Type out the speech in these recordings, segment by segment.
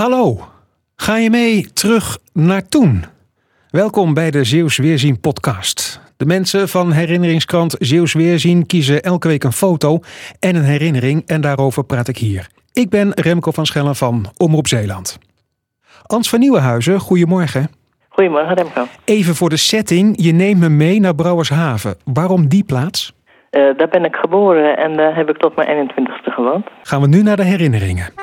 Hallo, ga je mee terug naar toen? Welkom bij de Zeeuws Weerzien podcast. De mensen van herinneringskrant Zeeuws Weerzien kiezen elke week een foto en een herinnering en daarover praat ik hier. Ik ben Remco van Schellen van Omroep Zeeland. Ans van Nieuwenhuizen, goedemorgen. Goedemorgen Remco. Even voor de setting, je neemt me mee naar Brouwershaven. Waarom die plaats? Eh, daar ben ik geboren en daar heb ik tot mijn 21ste gewoond. Gaan we nu naar de herinneringen.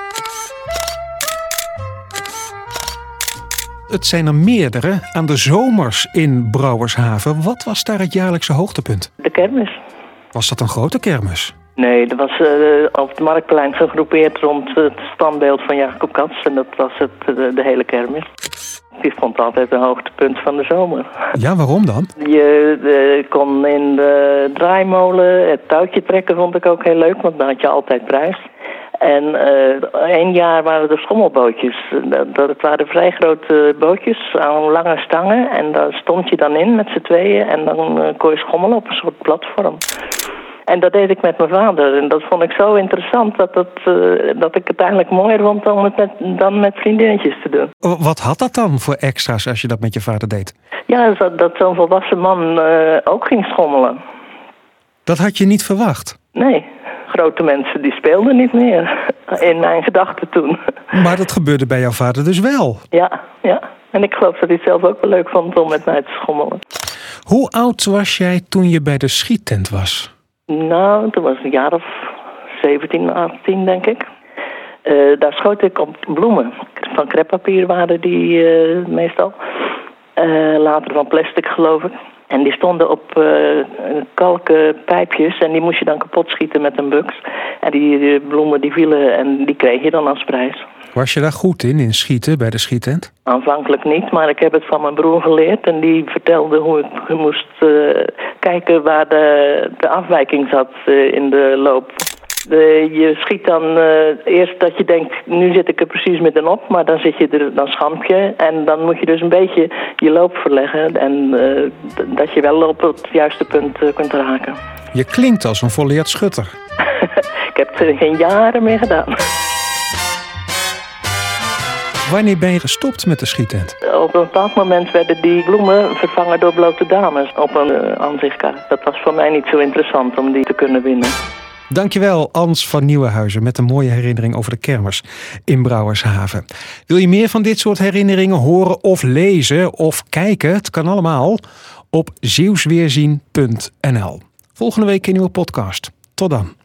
Het zijn er meerdere aan de zomers in Brouwershaven. Wat was daar het jaarlijkse hoogtepunt? De kermis. Was dat een grote kermis? Nee, dat was eh, op het Marktplein gegroepeerd rond het standbeeld van Jacob Katz. En dat was het, de, de hele kermis. Die vond altijd een hoogtepunt van de zomer. Ja, waarom dan? Je kon in de draaimolen het touwtje trekken, vond ik ook heel leuk, want dan had je altijd prijs. En eh één jaar waren er schommelbootjes. Dat, dat waren vrij grote bootjes aan lange stangen. En daar stond je dan in met z'n tweeën en dan eh, kon je schommelen op een soort platform. En dat deed ik met mijn vader. En dat vond ik zo interessant dat, dat, eh, dat ik het eigenlijk mooier vond dan het met, dan met vriendinnetjes te doen. Wat had dat dan voor extra's als je dat met je vader deed? Ja, dat, dat zo'n volwassen man ook ging schommelen. Dat had je niet verwacht. Nee, grote mensen die speelden niet meer. In mijn gedachten toen. Maar dat gebeurde bij jouw vader dus wel. Ja, ja. En ik geloof dat hij het zelf ook wel leuk vond om met mij te schommelen. Hoe oud was jij toen je bij de schiettent was? Nou, toen was ik een jaar of 17, 18 denk ik. Eh, daar schoot ik op bloemen. Van kreppapier waren die eh, meestal. Eh, later van plastic geloof ik. En die stonden op eh, kalken pijpjes en die moest je dan kapot schieten met een buks. En die, die bloemen die vielen en die kreeg je dan als prijs. Was je daar goed in, in schieten bij de schiettent? Aanvankelijk niet, maar ik heb het van mijn broer geleerd. En die vertelde hoe ik moest eh, kijken waar de, de afwijking zat in de loop. De, je schiet dan eh, eerst dat je denkt, nu zit ik er precies middenop. Maar dan, zit je er, dan schamp je. En dan moet je dus een beetje je loop verleggen. En eh, dat je wel op het juiste punt eh, kunt raken. Je klinkt als een volleerd schutter. ik heb er geen jaren mee gedaan. Wanneer ben je gestopt met de schiettent? Op een bepaald moment werden die bloemen vervangen door blote dames op een aanzichtkaart. Dat was voor mij niet zo interessant om die te kunnen winnen. Dankjewel, Ans van Nieuwenhuizen, met een mooie herinnering over de kermis in Brouwershaven. Wil je meer van dit soort herinneringen horen of lezen of kijken? Het kan allemaal op zeeuwsweerzien.nl. Volgende week een nieuwe podcast. Tot dan.